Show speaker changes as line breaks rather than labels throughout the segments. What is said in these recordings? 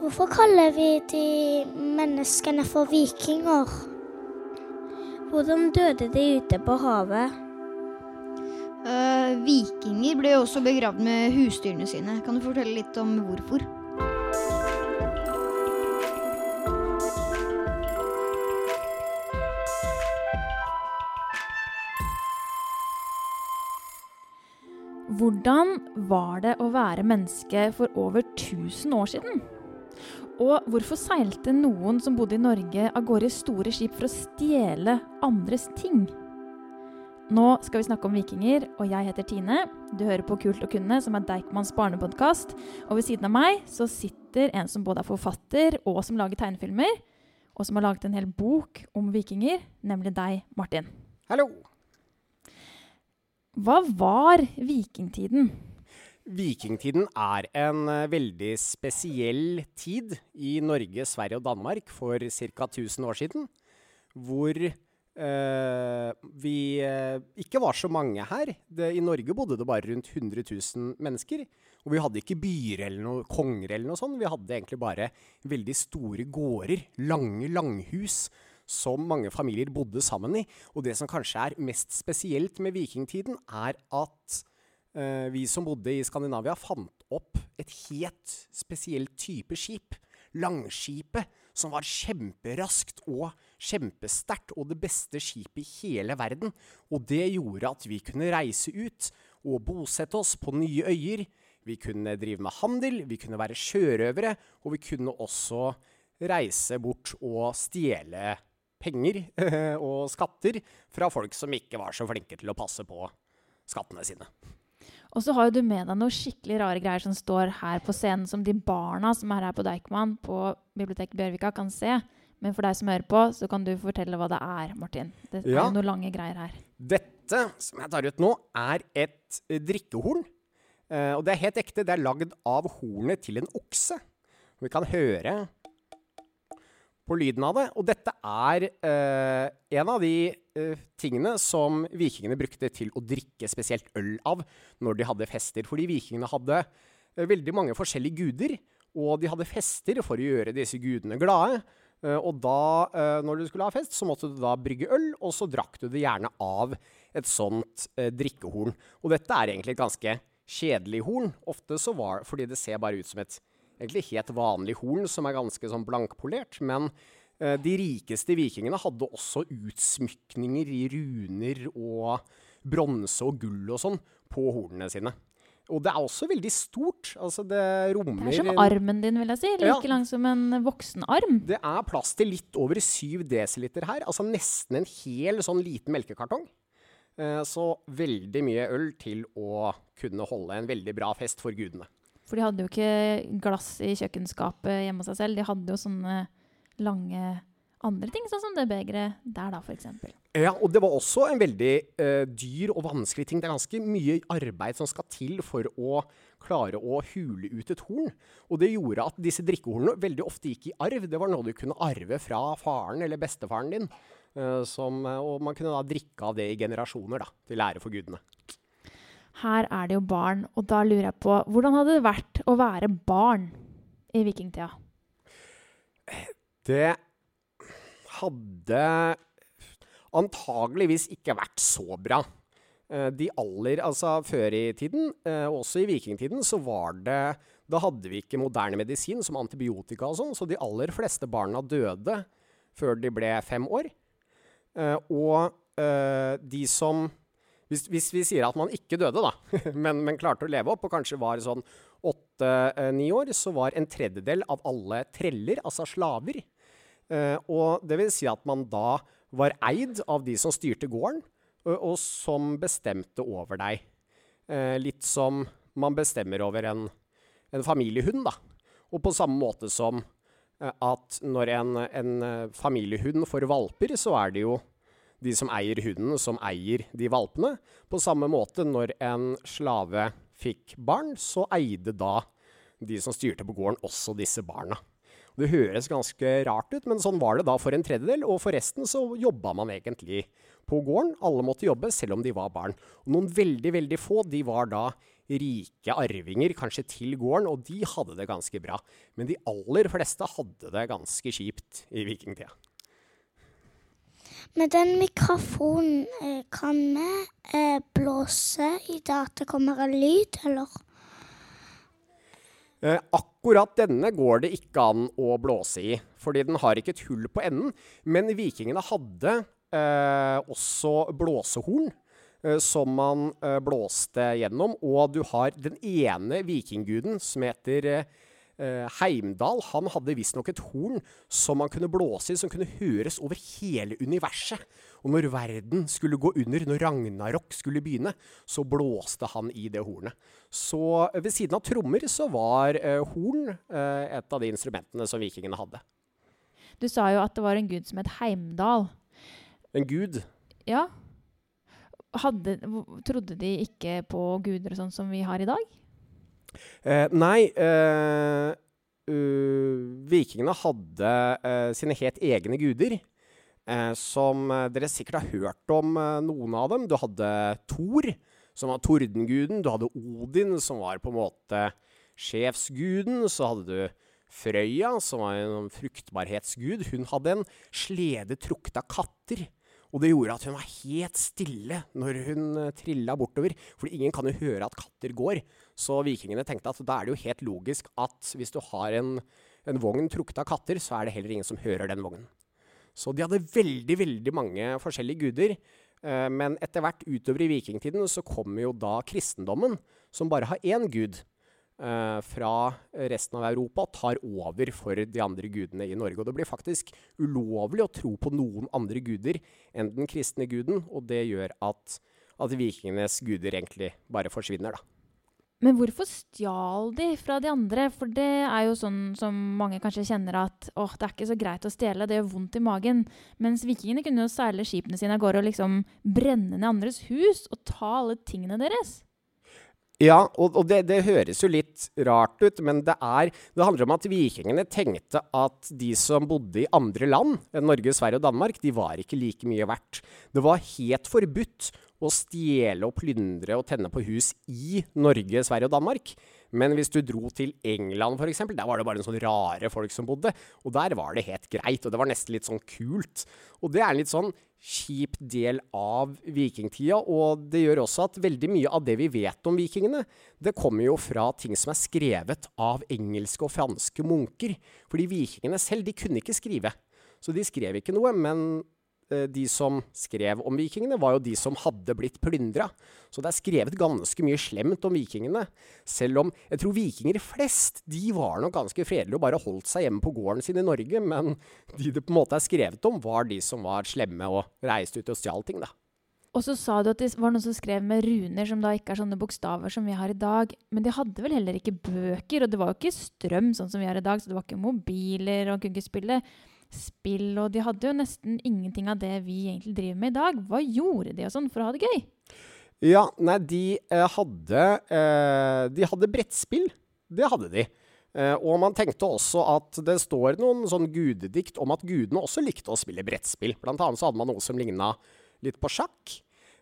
Hvorfor kaller vi de menneskene for vikinger? Hvordan døde de ute på havet?
Uh, vikinger ble også begravd med husdyrene sine. Kan du fortelle litt om hvorfor?
Hvordan var det å være menneske for over 1000 år siden? Og hvorfor seilte noen som bodde i Norge av gårde i store skip for å stjele andres ting? Nå skal vi snakke om vikinger, og jeg heter Tine. Du hører på Kult å kunne, som er Deichmans barnepodkast. Og ved siden av meg så sitter en som både er forfatter og som lager tegnefilmer. Og som har laget en hel bok om vikinger, nemlig deg, Martin.
Hallo!
Hva var vikingtiden?
Vikingtiden er en uh, veldig spesiell tid i Norge, Sverige og Danmark for ca. 1000 år siden. Hvor eh, vi uh, ikke var så mange her. Det, I Norge bodde det bare rundt 100 000 mennesker. Og vi hadde ikke byer eller noe konger eller noe sånt. Vi hadde egentlig bare veldig store gårder. Lange langhus som mange familier bodde sammen i. Og det som kanskje er mest spesielt med vikingtiden, er at vi som bodde i Skandinavia, fant opp et helt spesielt type skip. Langskipet, som var kjemperaskt og kjempesterkt, og det beste skipet i hele verden. Og det gjorde at vi kunne reise ut og bosette oss på nye øyer. Vi kunne drive med handel, vi kunne være sjørøvere, og vi kunne også reise bort og stjele penger og skatter fra folk som ikke var så flinke til å passe på skattene sine.
Og så har du med deg noen skikkelig rare greier som står her på scenen, som de barna som er her på Deichman på biblioteket Bjørvika, kan se. Men for deg som hører på, så kan du fortelle hva det er, Martin. Det er
Ja.
noen lange greier her.
Dette som jeg tar ut nå, er et eh, drikkehorn. Eh, og det er helt ekte. Det er lagd av hornet til en okse. Vi kan høre på lyden av det. Og dette er eh, en av de tingene som vikingene brukte til å drikke spesielt øl av når de hadde fester. Fordi vikingene hadde eh, veldig mange forskjellige guder, og de hadde fester for å gjøre disse gudene glade. Eh, og da, eh, når du skulle ha fest, så måtte du da brygge øl, og så drakk du det gjerne av et sånt eh, drikkehorn. Og dette er egentlig et ganske kjedelig horn. Ofte så var fordi det ser bare ut som et egentlig helt vanlig horn som er ganske sånn blankpolert. Men eh, de rikeste vikingene hadde også utsmykninger i runer og bronse og gull og sånn på hornene sine. Og det er også veldig stort. Altså det
Det er som armen din, vil jeg si. Like
Ja.
lang som en voksen arm.
Det er plass til litt over 7 dl her, altså nesten en hel sånn liten melkekartong. Eh, Så veldig mye øl til å kunne holde en veldig bra fest for gudene.
For de hadde jo ikke glass i kjøkkenskapet hjemme hos seg selv. De hadde jo sånne lange andre ting, sånn som det begeret der, da, f.eks.
Ja, og det var også en veldig uh, dyr og vanskelig ting. Det er ganske mye arbeid som skal til for å klare å hule ut et horn. Og det gjorde at disse drikkehornene veldig ofte gikk i arv. Det var noe du kunne arve fra faren eller bestefaren din. Uh, som, eh, og man kunne da drikke av det i generasjoner, da, til ære for gudene.
Her er det jo barn, og da lurer jeg på hvordan hadde det vært å være barn i vikingtida?
Det hadde antageligvis ikke vært så bra. Eh, De aller, altså Før i tiden, eh, også i vikingtiden, så var det Da hadde vi ikke moderne medisin som antibiotika og sånn, så de aller fleste barna døde før de ble fem år. Eh, og de som hvis, hvis vi sier at man ikke døde, da, men, men klarte å leve opp, og kanskje var sånn åtte-ni år, så var en tredjedel av alle treller, altså slaver. Eh, og det vil si at man da var eid av de som styrte gården, og, som bestemte over deg. Eh, litt som man bestemmer over en, en familiehund, da. Og på samme måte som at når en, en eh, familiehund får valper, så er det jo de som eier hunden, som eier de valpene. På samme måte, når en slave fikk barn, så eide da de som styrte på gården, også disse barna. Det høres ganske rart ut, men sånn var det da for en tredjedel. Og for resten så jobba man egentlig på gården. Alle måtte jobbe, selv om de var barn. Og noen veldig, veldig få, de var da rike arvinger, kanskje til gården, og de hadde det ganske bra. Men de aller fleste hadde det ganske kjipt i vikingtida.
Med den mikrofonen eh, kan vi eh, blåse i det at det kommer en lyd, eller?
Eh, akkurat denne går det ikke an å blåse i, fordi den har ikke et hull på enden. Men vikingene hadde eh, også blåsehorn. eh, Som man eh, blåste gjennom. Og du har den ene vikingguden som heter eh, Heimdal. Han hadde visstnok et horn som man kunne blåse i, som kunne høres over hele universet. Og når verden skulle gå under, når Ragnarok skulle begynne, så blåste han i det hornet. Så eh, ved siden av trommer så var eh, horn eh, et av de instrumentene som vikingene hadde.
Du sa jo at det var en gud som het Heimdal.
En gud.
Ja. Hadde, trodde de ikke på guder og sånn som vi har i dag?
Eh, nei, eh, øh, vikingene hadde eh, sine helt egne guder. Eh, som eh, dere sikkert har hørt om eh, noen av dem. Du hadde Thor, som var tordenguden. Du hadde Odin, som var på en måte sjefsguden. Så hadde du Frøya, som var en fruktbarhetsgud. Hun hadde en slede trukket av katter. Og det gjorde at hun var helt stille når hun trilla bortover. For ingen kan jo høre at katter går. Så vikingene tenkte at da er det jo helt logisk at hvis du har en, en vogn trukket av katter, så er det heller ingen som hører den vognen. Så de hadde veldig, veldig mange forskjellige guder. Eh, men etter hvert utover i vikingtiden så kommer jo da kristendommen, som bare har én gud, eh, fra resten av Europa og tar over for de andre gudene i Norge. Og det blir faktisk ulovlig å tro på noen andre guder enn den kristne guden, og det gjør at, at vikingenes guder egentlig bare forsvinner, da.
Men hvorfor stjal de fra de andre? For det er jo sånn som mange kanskje kjenner at åh, det er ikke så greit å stjele, det gjør vondt i magen. Mens vikingene kunne jo seile skipene sine av gårde og liksom brenne ned andres hus og ta alle tingene deres.
Ja, og, og det, det høres jo litt rart ut, men det, er, det handler om at vikingene tenkte at de som bodde i andre land enn Norge, Sverige og Danmark, de var ikke like mye verdt. Det var helt forbudt å stjele og plyndre og tenne på hus i Norge, Sverige og Danmark. Men hvis du dro til England f.eks., der var det bare en sånn rare folk som bodde. Og der var det helt greit, og det var nesten litt sånn kult. Og det er en litt sånn kjip del av vikingtida, og det gjør også at veldig mye av det vi vet om vikingene, det kommer jo fra ting som er skrevet av engelske og franske munker. Fordi vikingene selv, de kunne ikke skrive. Så de skrev ikke noe, men de som skrev om vikingene, var jo de som hadde blitt plyndra. Så det er skrevet ganske mye slemt om vikingene. Selv om jeg tror vikinger flest de var nok ganske fredelige og bare holdt seg hjemme på gården sin i Norge. Men de det på en måte er skrevet om, var de som var slemme og reiste ut og stjal ting, da.
Og så sa du at det var noen som skrev med runer, som da ikke er sånne bokstaver som vi har i dag. Men de hadde vel heller ikke bøker, og det var jo ikke strøm sånn som vi har i dag, så det var ikke mobiler, og kunne ikke spille spill, og de hadde jo nesten ingenting av det vi egentlig driver med i dag. Hva gjorde de og sånn for å ha det gøy?
Ja, nei, de eh, hadde eh, De hadde brettspill. Det hadde de. Eh, og man tenkte også at det står noen sånn gudedikt om at gudene også likte å spille brettspill. Blant annet så hadde man noe som ligna litt på sjakk.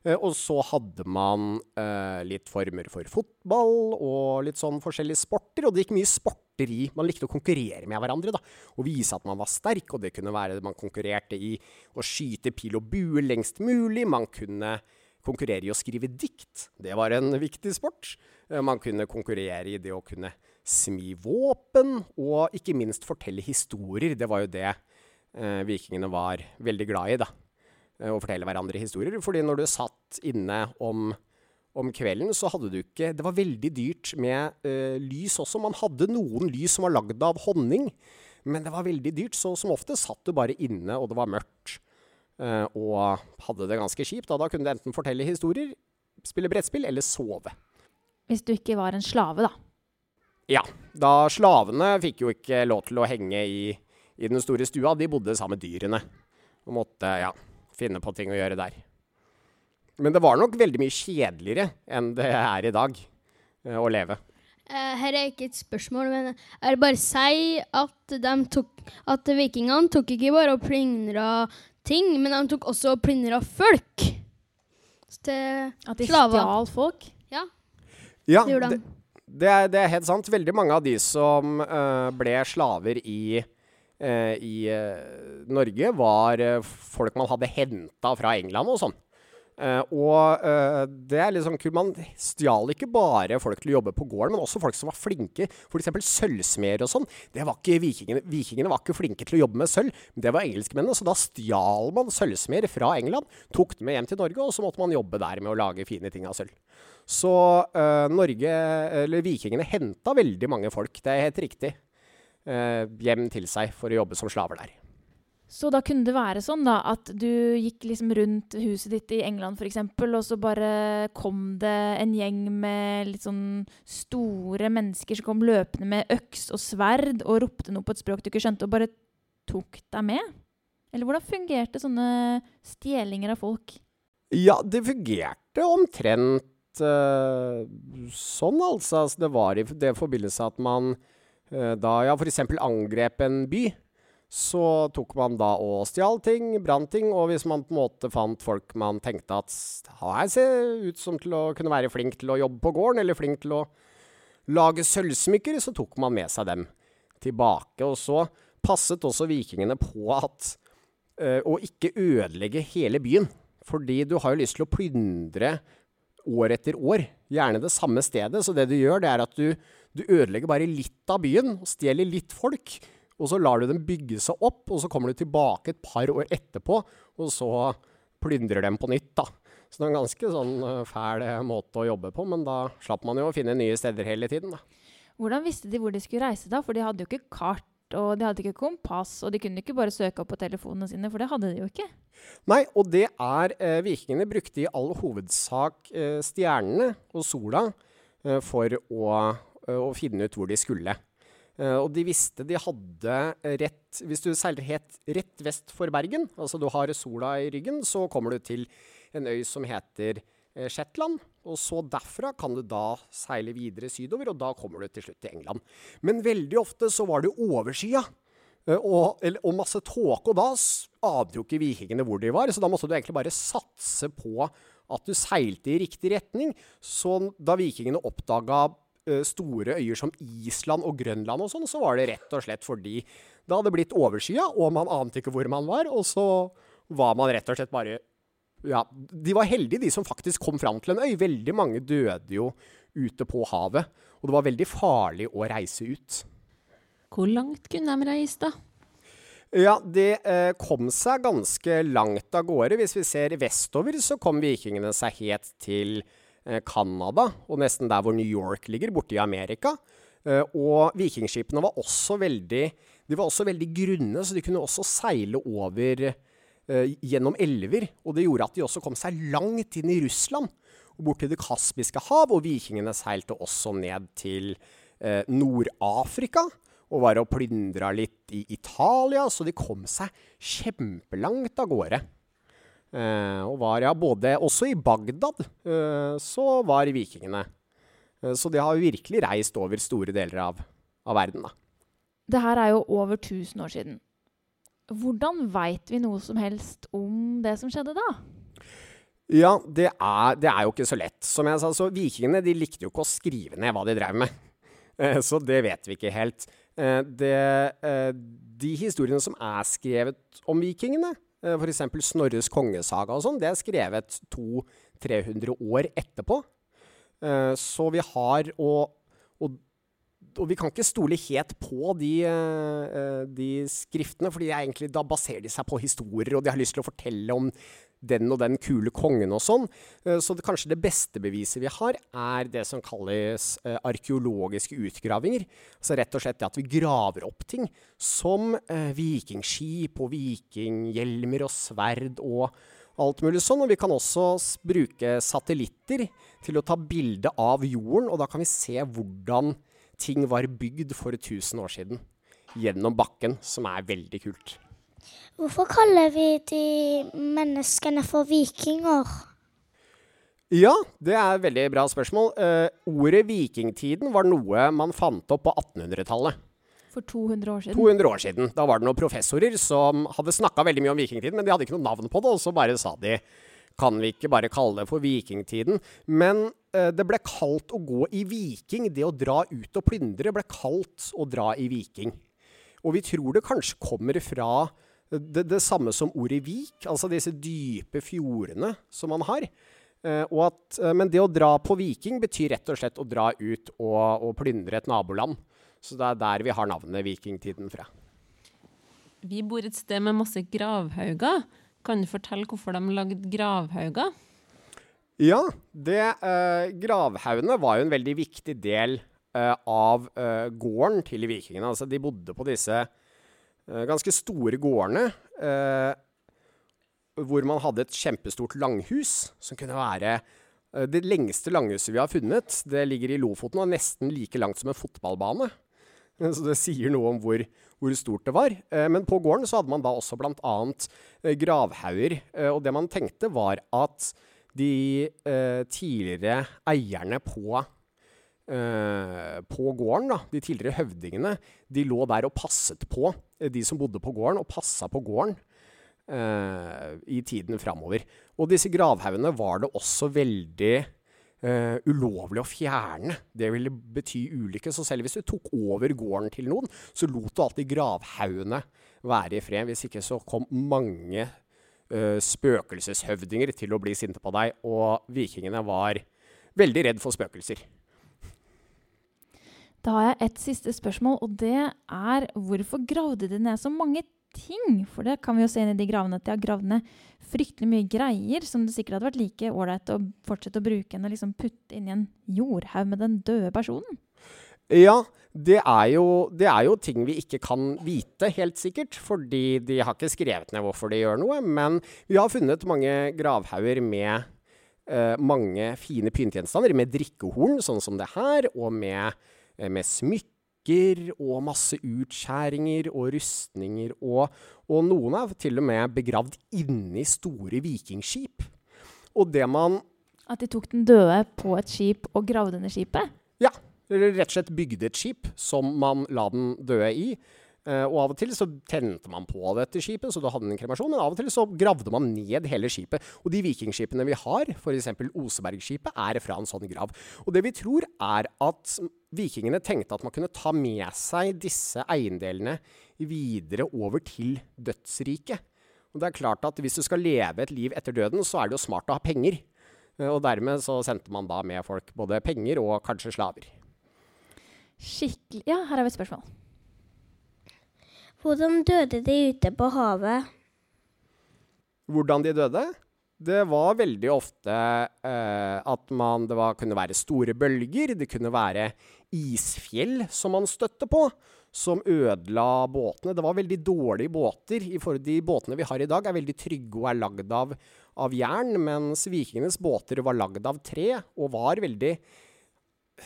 Eh, og så hadde man eh, litt former for fotball og litt sånn forskjellige sporter. Og det gikk mye sporter i. Man likte å konkurrere med hverandre da, og vise at man var sterk. Og det kunne være man konkurrerte i å skyte pil og bue lengst mulig. Man kunne konkurrere i å skrive dikt. Det var en viktig sport. Eh, Man kunne konkurrere i det å kunne smi våpen, og ikke minst fortelle historier. Det var jo det eh, vikingene var veldig glad i, da. Eh, Å fortelle hverandre historier. Fordi når du satt inne om, om kvelden, så hadde du ikke Det var veldig dyrt med uh, lys også. Man hadde noen lys som var lagd av honning, men det var veldig dyrt. Så som ofte satt du bare inne, og det var mørkt Uh, og hadde det ganske kjipt. Da, da kunne du enten fortelle historier, spille brettspill eller sove.
Hvis du ikke var en slave, da.
Ja, da slavene fikk jo ikke lov til å henge i, i den store stua. De bodde sammen med dyrene og måtte ja, finne på ting å gjøre der. Men det var nok veldig mye kjedeligere enn det er i dag eh, å leve.
Eh, her er ikke et spørsmål, men er det bare si at, de tok, at vikingene tok ikke bare og plyndra ting, men de tok også og plyndra folk. Til
At de
Slaver.
stjal folk.
Ja.
Ja,
Det gjorde
det, det, er, det er helt sant. Veldig mange av de som uh, ble slaver i, i eh, Norge, var eh, folk man hadde henta fra England og sånn. Eh, og eh, det er liksom kult. Man stjal ikke bare folk til å jobbe på gården, men også folk som var flinke. F.eks. sølvsmeder og sånn. Det var ikke vikingene. Vikingene var ikke flinke til å jobbe med sølv, men det var engelskmennene. Så da stjal man sølvsmeder fra England, tok dem med hjem til Norge, og så måtte man jobbe der med å lage fine ting av sølv. Så eh, Norge, eller vikingene, henta veldig mange folk, det er helt riktig, eh, hjem til seg for å jobbe som slaver der.
Så da kunne det være sånn da, at du gikk liksom rundt huset ditt i England f.eks., og så bare kom det en gjeng med litt sånn store mennesker som kom løpende med øks og sverd og ropte noe på et språk du ikke skjønte, og bare tok deg med? Eller hvordan fungerte sånne stjelinger av folk?
Ja, det fungerte omtrent uh, sånn, altså. Altså, Det var i det forbindelse at man eh, da ja, f.eks. angrep en by. Så tok man da og stjal ting, brant ting, og hvis man på en måte fant folk man tenkte at her ser ut som til å kunne være flink til å jobbe på gården, eller flink til å lage sølvsmykker, så tok man med seg dem tilbake. Og så passet også vikingene på at eh, å ikke ødelegge hele byen. Fordi du har jo lyst til å plyndre år etter år, gjerne det samme stedet. Så det du gjør, det er at du, du ødelegger bare litt av byen, og stjeler litt folk. Og så lar du dem bygge seg opp, og så kommer du tilbake et par år etterpå, og så plyndrer dem på nytt, da. Så det er en ganske sånn eh, fæl eh, måte å jobbe på, men da slapp man jo å finne nye steder hele tiden, da.
Hvordan visste de hvor de skulle reise da? For de hadde jo ikke kart, og de hadde ikke kompass, og de kunne ikke bare søke opp på telefonene sine, for det hadde de jo ikke.
Nei, og det er eh, Vikingene brukte i all hovedsak eh, stjernene og sola eh, for å, eh, å finne ut hvor de skulle. Eh, og de visste de hadde rett Hvis du seiler helt rett vest for Bergen, altså du har sola i ryggen, så kommer du til en øy som heter eh, Shetland. Og så derfra kan du da seile videre sydover, og da kommer du til slutt til England. Men veldig ofte så var det overskya. Eh, Og, og masse tåke, og da ante jo ikke vikingene hvor de var, så da måtte du egentlig bare satse på at du seilte i riktig retning. Så da vikingene oppdaga eh, store øyer som Island og Grønland og sånn, så var det rett og slett fordi det hadde blitt overskya, og man ante ikke hvor man var, og så var man rett og slett bare ja, De var heldige, de som faktisk kom fram til en øy. Veldig mange døde jo ute på havet, og det var veldig farlig å reise ut.
Hvor langt kunne de reise, da?
Ja, det eh, kom seg ganske langt av gårde. Hvis vi ser vestover, så kom vikingene seg helt til eh, Canada, og nesten der hvor New York ligger, borte i Amerika. Eh, og vikingskipene var også veldig var også veldig grunne, så de kunne også seile over eh, gjennom elver. Og det gjorde at de også kom seg langt inn i Russland, og bort til Det kaspiske hav. Og vikingene seilte også ned til eh, Nord-Afrika og var og plyndra litt i Italia, så de kom seg kjempelangt av gårde. Eh, og var ja, både Også i Bagdad eh, så var vikingene. Eh, så de har virkelig reist over store deler av, av verden, da.
Det her er jo over 1000 år siden. Hvordan veit vi noe som helst om det som skjedde da?
Ja, det er, det er jo ikke så lett. Som jeg sa, så Vikingene de likte jo ikke å skrive ned hva de drev med. Så det vet vi ikke helt. Det, de historiene som er skrevet om vikingene, f.eks. Snorres kongesaga og sånn, det er skrevet 200-300 år etterpå. Eh, Så vi har og, og, og vi kan ikke stole helt på de, eh, eh, de skriftene, egentlig da baserer de seg på historier, og de har lyst til å fortelle om den og den kule kongen og sånn. Eh, Så det, kanskje det beste beviset vi har, er det som kalles eh, arkeologiske utgravinger. Altså rett og slett det at vi graver opp ting som eh, vikingskip og vikinghjelmer og sverd og alt mulig sånn. Og vi kan også bruke satellitter til å ta bilde av jorden, og da kan vi se hvordan ting var bygd for 1000 år siden. Gjennom bakken, som er veldig kult.
Hvorfor kaller vi de menneskene for vikinger?
Ja, det er et veldig bra spørsmål. Eh, ordet vikingtiden var noe man fant opp på 1800-tallet.
For 200 år siden?
200 år siden. Da var det noen professorer som hadde snakka veldig mye om vikingtiden, men de hadde ikke noe navn på det, og så bare sa de kan vi ikke bare kalle det for vikingtiden. Men eh, det ble kalt å gå i viking. Det å dra ut og plyndre ble kalt å dra i viking. Og vi tror det kanskje kommer fra det, det samme som ordet vik, altså disse dype fjordene som man har. Eh, at, eh, men det å dra på viking betyr rett og slett å dra ut og, og plyndre et naboland. Så det er der vi har navnet vikingtiden fra.
Vi bor et sted med masse gravhauger. Kan du fortelle hvorfor de lagde gravhauger?
Ja, det, eh, gravhaugene var jo en veldig viktig del eh, av eh, gården til vikingene. Altså, de bodde på disse eh, ganske store gårdene. Eh, hvor man hadde et kjempestort langhus, som kunne være eh, det lengste langhuset vi har funnet. Det ligger i Lofoten og nesten like langt som en fotballbane. Så det sier noe om hvor, hvor stort det var. Eh, men på gården så hadde man da også bl.a. Eh, gravhauger. Eh, og det man tenkte, var at de eh, tidligere eierne på, eh, på gården, da, de tidligere høvdingene, de lå der og passet på eh, de som bodde på gården, og passa på gården. eh, I tiden framover. Og disse gravhaugene var det også veldig eh, ulovlig å fjerne. Det ville bety ulykke. Så selv hvis du tok over gården til noen, så lot du alltid gravhaugene være i fred. Hvis ikke så kom mange eh, spøkelseshøvdinger til å bli sinte på deg, og vikingene var veldig redd for spøkelser.
Da har jeg et siste spørsmål, og det er hvorfor gravde de ned så mange ting? For det kan vi jo se inn i de gravene at de har gravd ned fryktelig mye greier som det sikkert hadde vært like ålreit å fortsette å bruke enn å liksom putte inn i en jordhaug med den døde personen.
Ja, det er, jo, det er jo ting vi ikke kan vite helt sikkert, fordi de har ikke skrevet ned hvorfor de gjør noe. Men vi har funnet mange gravhauger med eh, mange fine pyntegjenstander, med drikkehorn, sånn som det her, og med, med smykker og masse utskjæringer og rustninger. Og, og noen er til og med begravd inni store vikingskip. Og det man
At de tok den døde på et skip og gravde ned skipet?
Ja, eller rett og slett bygde et skip som man la den døde i. Eh, og av og til så tente man på dette skipet, så du hadde en kremasjon. Men av og til så gravde man ned hele skipet. Og de vikingskipene vi har, f.eks. Osebergskipet, er fra en sånn grav. Og det vi tror, er at vikingene tenkte at man kunne ta med seg disse eiendelene videre over til dødsriket. Og det er klart at hvis du skal leve et liv etter døden, så er det jo smart å ha penger. Eh, Og dermed så sendte man da med folk både penger og kanskje slaver.
Skikkelig Ja, her har vi et spørsmål.
Hvordan døde de ute på havet?
Hvordan de døde? Det var veldig ofte eh, at man, det var, kunne være store bølger, det kunne være isfjell som man støtte på, som ødela båtene. Det var veldig dårlige båter. De båtene vi har i dag er veldig trygge og er lagd av, av jern, mens vikingenes båter var lagd av tre og var veldig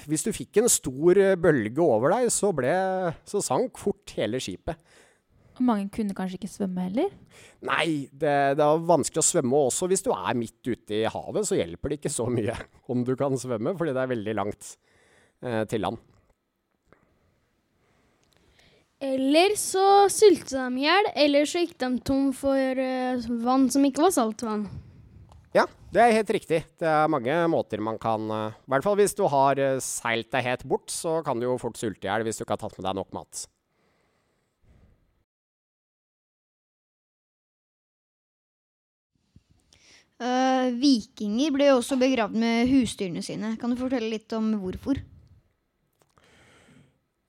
Hvis du fikk en stor eh, bølge over deg, så, ble, så sank fort hele skipet.
Og mange kunne kanskje ikke svømme heller?
Nei, det, det er vanskelig å svømme også. Hvis du er midt ute i havet, så hjelper det ikke så mye om du kan svømme, fordi det er veldig langt til land.
Eller så sulta de i hjel, eller så gikk de tom for uh, vann som ikke var saltvann.
Ja, det er helt riktig. Det er mange måter man kan eh, I hvert fall hvis du har uh, seilt deg helt bort, så kan du jo fort sulte i hjel hvis du ikke har tatt med deg nok mat.
Eh, vikinger ble jo også begravd med husdyrene sine. Kan du fortelle litt om hvorfor?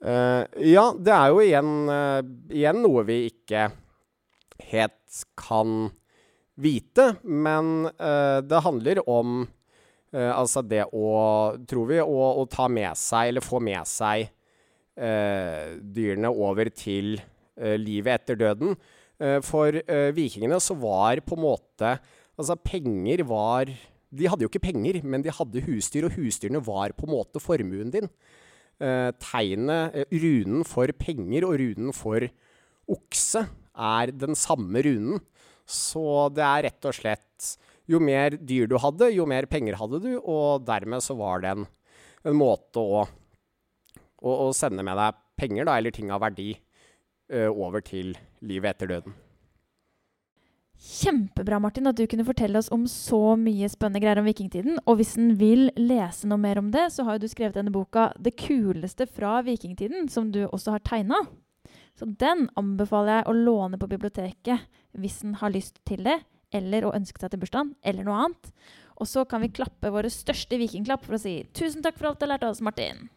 Eh, ja, det er jo igjen, uh, igjen noe vi ikke helt kan vite, men uh, det handler om altså det å, tror vi, å, å ta med seg, eller få med seg dyrene over til livet etter døden. For vikingene så var på en måte Altså, penger var De hadde jo ikke penger, men de hadde husdyr, og husdyrene var på en måte formuen din. Eh, tegnet, eh, runen for penger og runen for okse er den samme runen. Så det er rett og slett Jo mer dyr du hadde, jo mer penger hadde du, og dermed så var det en, en måte å, å, å sende med deg penger, da, eller ting av verdi, eh, over til livet etter døden.
Kjempebra, Martin, at du kunne fortelle oss om så mye spennende greier om vikingtiden. Og hvis en vil lese noe mer om det, så har jo du skrevet denne boka 'Det kuleste fra vikingtiden', som du også har tegna. Så den anbefaler jeg å låne på biblioteket hvis en har lyst til det, eller å ønske seg til bursdagen, eller noe annet. Og så kan vi klappe våre største vikingklapp for å si tusen takk for alt du har lært oss, Martin.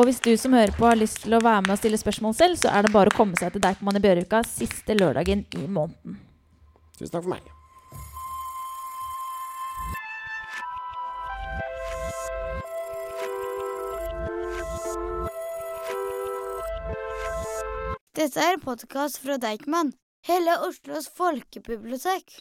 Og hvis du som hører på har lyst til å være med og stille spørsmål selv, så er det bare å komme seg til Deichman i Bjørvika siste lørdagen i måneden.
Tusen takk for meg.
Dette er en podkast fra Deichman, hele Oslos folkebibliotek.